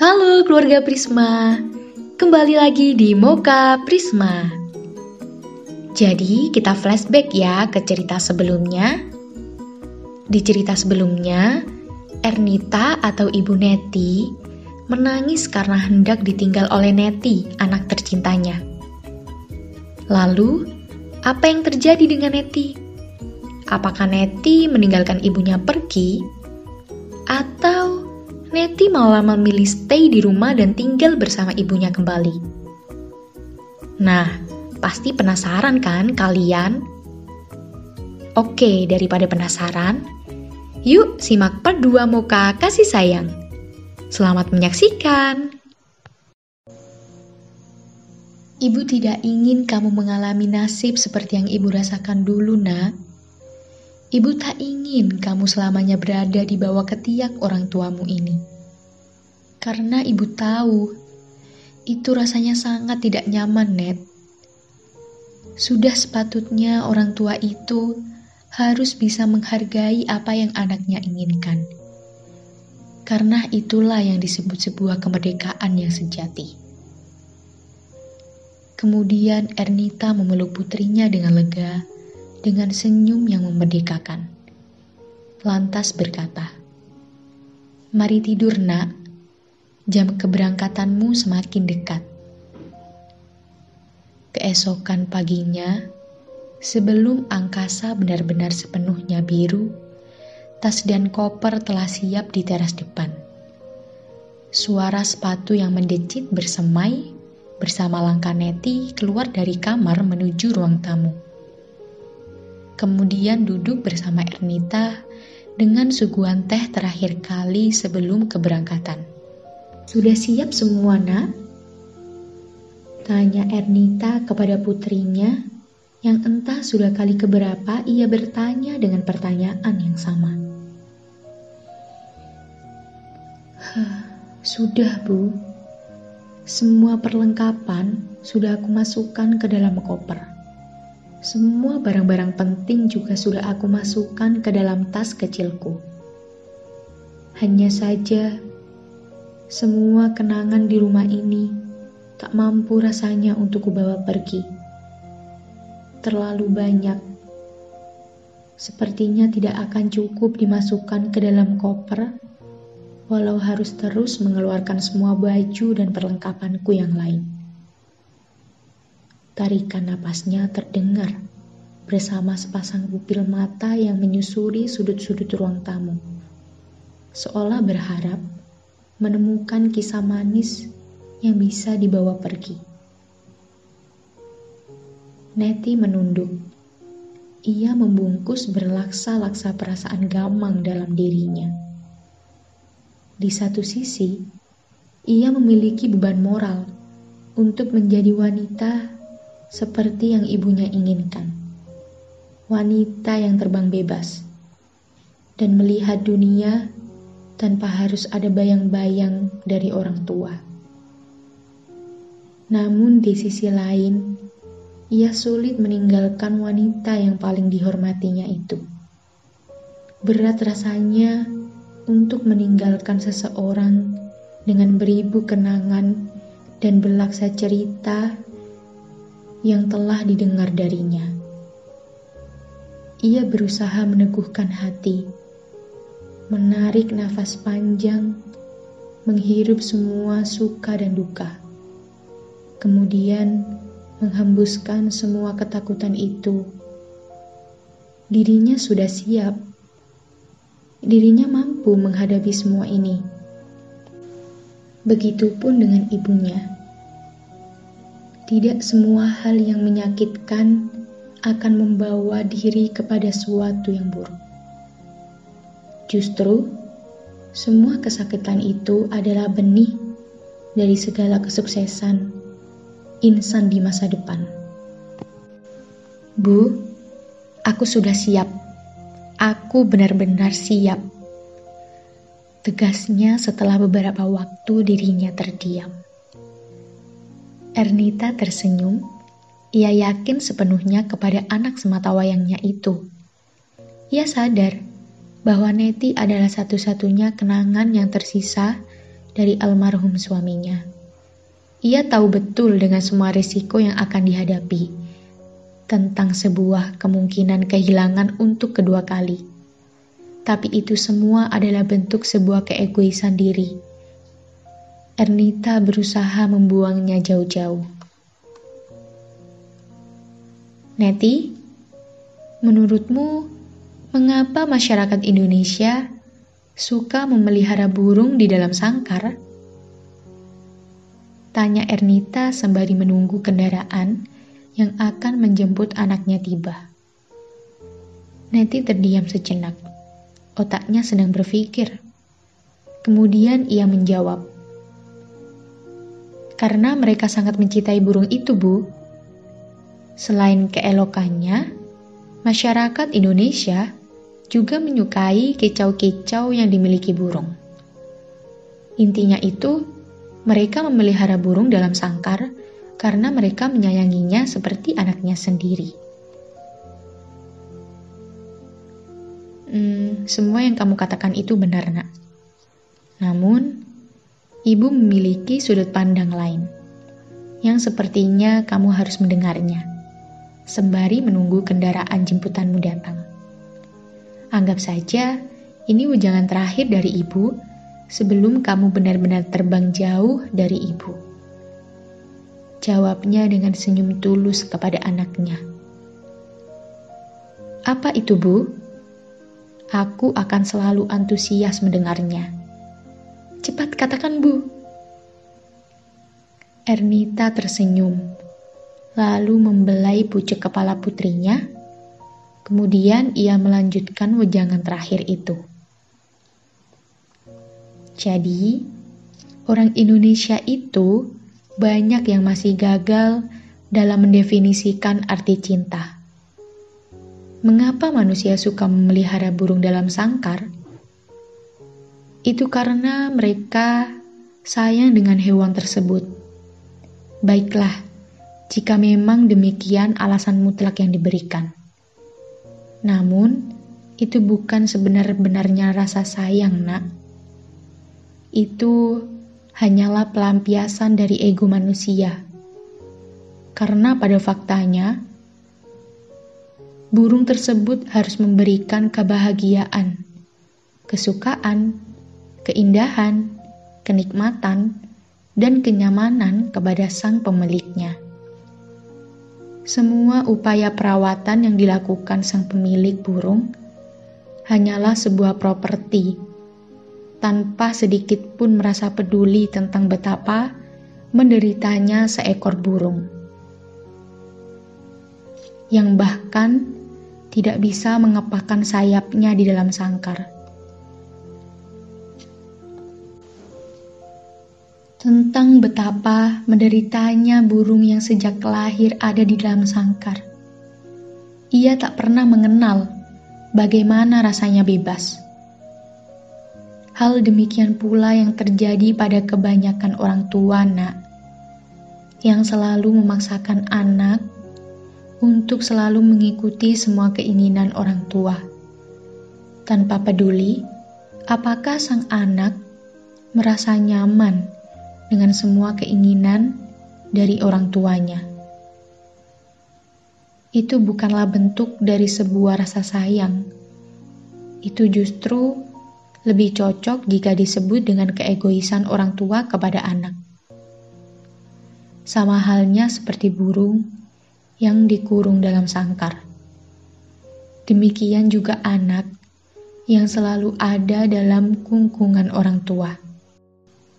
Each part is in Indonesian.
Halo keluarga Prisma, kembali lagi di Moka Prisma. Jadi kita flashback ya ke cerita sebelumnya. Di cerita sebelumnya, Ernita atau Ibu Neti menangis karena hendak ditinggal oleh Neti, anak tercintanya. Lalu, apa yang terjadi dengan Neti? Apakah Neti meninggalkan ibunya pergi? Atau Neti malah memilih stay di rumah dan tinggal bersama ibunya kembali. Nah, pasti penasaran kan kalian? Oke, daripada penasaran, yuk simak part 2 Moka Kasih Sayang. Selamat menyaksikan! Ibu tidak ingin kamu mengalami nasib seperti yang ibu rasakan dulu, nak. Ibu tak ingin kamu selamanya berada di bawah ketiak orang tuamu ini. Karena ibu tahu, itu rasanya sangat tidak nyaman, Net. Sudah sepatutnya orang tua itu harus bisa menghargai apa yang anaknya inginkan. Karena itulah yang disebut sebuah kemerdekaan yang sejati. Kemudian Ernita memeluk putrinya dengan lega dengan senyum yang memerdekakan. Lantas berkata, Mari tidur nak, jam keberangkatanmu semakin dekat. Keesokan paginya, sebelum angkasa benar-benar sepenuhnya biru, tas dan koper telah siap di teras depan. Suara sepatu yang mendecit bersemai bersama langkah Neti keluar dari kamar menuju ruang tamu kemudian duduk bersama Ernita dengan suguhan teh terakhir kali sebelum keberangkatan. Sudah siap semua, nak? Tanya Ernita kepada putrinya yang entah sudah kali keberapa ia bertanya dengan pertanyaan yang sama. Sudah, Bu. Semua perlengkapan sudah aku masukkan ke dalam koper. Semua barang-barang penting juga sudah aku masukkan ke dalam tas kecilku. Hanya saja, semua kenangan di rumah ini tak mampu rasanya untuk kubawa pergi. Terlalu banyak. Sepertinya tidak akan cukup dimasukkan ke dalam koper, walau harus terus mengeluarkan semua baju dan perlengkapanku yang lain. Tarikan napasnya terdengar bersama sepasang pupil mata yang menyusuri sudut-sudut ruang tamu. Seolah berharap menemukan kisah manis yang bisa dibawa pergi. Neti menunduk. Ia membungkus berlaksa-laksa perasaan gamang dalam dirinya. Di satu sisi, ia memiliki beban moral untuk menjadi wanita seperti yang ibunya inginkan. Wanita yang terbang bebas dan melihat dunia tanpa harus ada bayang-bayang dari orang tua. Namun di sisi lain, ia sulit meninggalkan wanita yang paling dihormatinya itu. Berat rasanya untuk meninggalkan seseorang dengan beribu kenangan dan belaksa cerita yang telah didengar darinya. Ia berusaha meneguhkan hati, menarik nafas panjang, menghirup semua suka dan duka, kemudian menghembuskan semua ketakutan itu. Dirinya sudah siap, dirinya mampu menghadapi semua ini. Begitupun dengan ibunya tidak semua hal yang menyakitkan akan membawa diri kepada suatu yang buruk. Justru, semua kesakitan itu adalah benih dari segala kesuksesan insan di masa depan. Bu, aku sudah siap. Aku benar-benar siap. Tegasnya setelah beberapa waktu dirinya terdiam. Ernita tersenyum. Ia yakin sepenuhnya kepada anak semata wayangnya itu. Ia sadar bahwa Neti adalah satu-satunya kenangan yang tersisa dari almarhum suaminya. Ia tahu betul dengan semua risiko yang akan dihadapi tentang sebuah kemungkinan kehilangan untuk kedua kali. Tapi itu semua adalah bentuk sebuah keegoisan diri. Ernita berusaha membuangnya jauh-jauh. Neti, menurutmu mengapa masyarakat Indonesia suka memelihara burung di dalam sangkar? Tanya Ernita sembari menunggu kendaraan yang akan menjemput anaknya tiba. Neti terdiam sejenak. Otaknya sedang berpikir. Kemudian ia menjawab, "Karena mereka sangat mencintai burung itu, Bu. Selain keelokannya, masyarakat Indonesia juga menyukai kicau-kicau yang dimiliki burung. Intinya itu, mereka memelihara burung dalam sangkar karena mereka menyayanginya seperti anaknya sendiri. Hmm, semua yang kamu katakan itu benar, Nak. Namun, ibu memiliki sudut pandang lain yang sepertinya kamu harus mendengarnya sembari menunggu kendaraan jemputanmu datang. Anggap saja ini ujangan terakhir dari ibu sebelum kamu benar-benar terbang jauh dari ibu. Jawabnya dengan senyum tulus kepada anaknya. Apa itu, Bu? Aku akan selalu antusias mendengarnya. Cepat katakan, Bu. Ernita tersenyum, lalu membelai pucuk kepala putrinya. Kemudian ia melanjutkan wejangan terakhir itu. Jadi, orang Indonesia itu banyak yang masih gagal dalam mendefinisikan arti cinta. Mengapa manusia suka memelihara burung dalam sangkar? Itu karena mereka sayang dengan hewan tersebut. Baiklah, jika memang demikian alasan mutlak yang diberikan. Namun, itu bukan sebenar-benarnya rasa sayang, Nak. Itu hanyalah pelampiasan dari ego manusia. Karena pada faktanya, burung tersebut harus memberikan kebahagiaan, kesukaan, keindahan, kenikmatan, dan kenyamanan kepada sang pemiliknya. Semua upaya perawatan yang dilakukan sang pemilik burung hanyalah sebuah properti tanpa sedikit pun merasa peduli tentang betapa menderitanya seekor burung. Yang bahkan tidak bisa mengepakkan sayapnya di dalam sangkar. Tentang betapa menderitanya burung yang sejak lahir ada di dalam sangkar. Ia tak pernah mengenal bagaimana rasanya bebas Hal demikian pula yang terjadi pada kebanyakan orang tua, Nak, yang selalu memaksakan anak untuk selalu mengikuti semua keinginan orang tua, tanpa peduli apakah sang anak merasa nyaman dengan semua keinginan dari orang tuanya. Itu bukanlah bentuk dari sebuah rasa sayang. Itu justru lebih cocok jika disebut dengan keegoisan orang tua kepada anak. Sama halnya seperti burung yang dikurung dalam sangkar. Demikian juga anak yang selalu ada dalam kungkungan orang tua.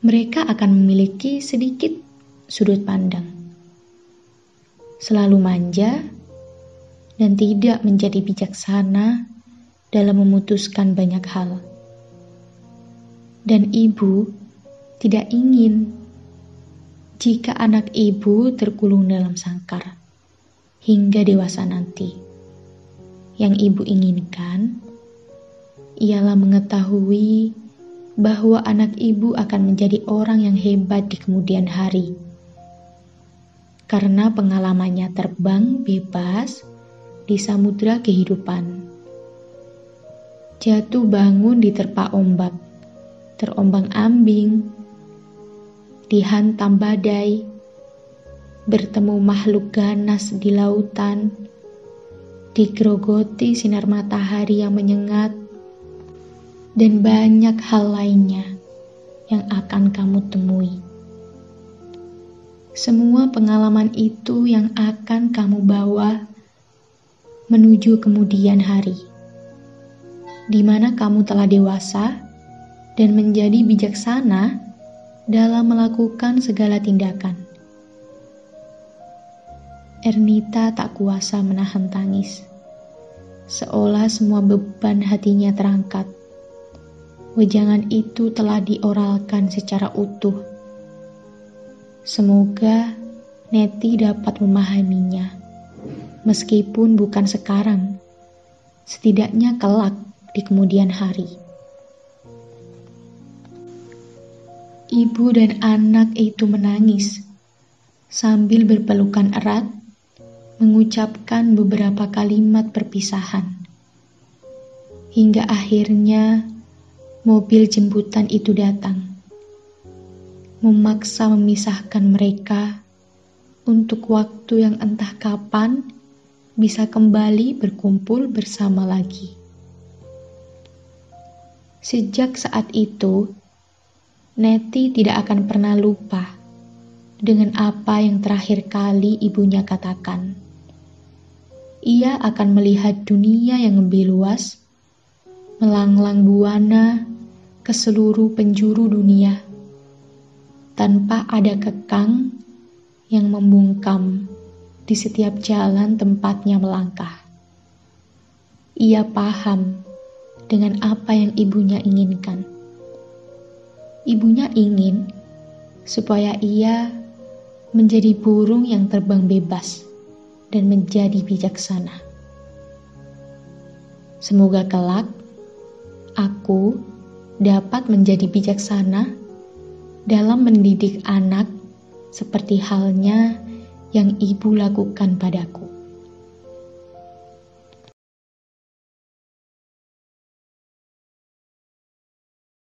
Mereka akan memiliki sedikit sudut pandang. Selalu manja dan tidak menjadi bijaksana dalam memutuskan banyak hal dan ibu tidak ingin jika anak ibu tergulung dalam sangkar hingga dewasa nanti. Yang ibu inginkan ialah mengetahui bahwa anak ibu akan menjadi orang yang hebat di kemudian hari. Karena pengalamannya terbang bebas di samudra kehidupan. Jatuh bangun di terpa ombak terombang-ambing, dihantam badai, bertemu makhluk ganas di lautan, digerogoti sinar matahari yang menyengat, dan banyak hal lainnya yang akan kamu temui. Semua pengalaman itu yang akan kamu bawa menuju kemudian hari, di mana kamu telah dewasa dan menjadi bijaksana dalam melakukan segala tindakan. Ernita tak kuasa menahan tangis, seolah semua beban hatinya terangkat. Wejangan itu telah dioralkan secara utuh. Semoga Neti dapat memahaminya meskipun bukan sekarang, setidaknya kelak di kemudian hari. Ibu dan anak itu menangis sambil berpelukan erat, mengucapkan beberapa kalimat perpisahan. Hingga akhirnya mobil jemputan itu datang, memaksa memisahkan mereka untuk waktu yang entah kapan bisa kembali berkumpul bersama lagi. Sejak saat itu, Neti tidak akan pernah lupa dengan apa yang terakhir kali ibunya katakan. Ia akan melihat dunia yang lebih luas, melanglang buana ke seluruh penjuru dunia, tanpa ada kekang yang membungkam di setiap jalan tempatnya melangkah. Ia paham dengan apa yang ibunya inginkan. Ibunya ingin supaya ia menjadi burung yang terbang bebas dan menjadi bijaksana. Semoga kelak aku dapat menjadi bijaksana dalam mendidik anak seperti halnya yang ibu lakukan padaku.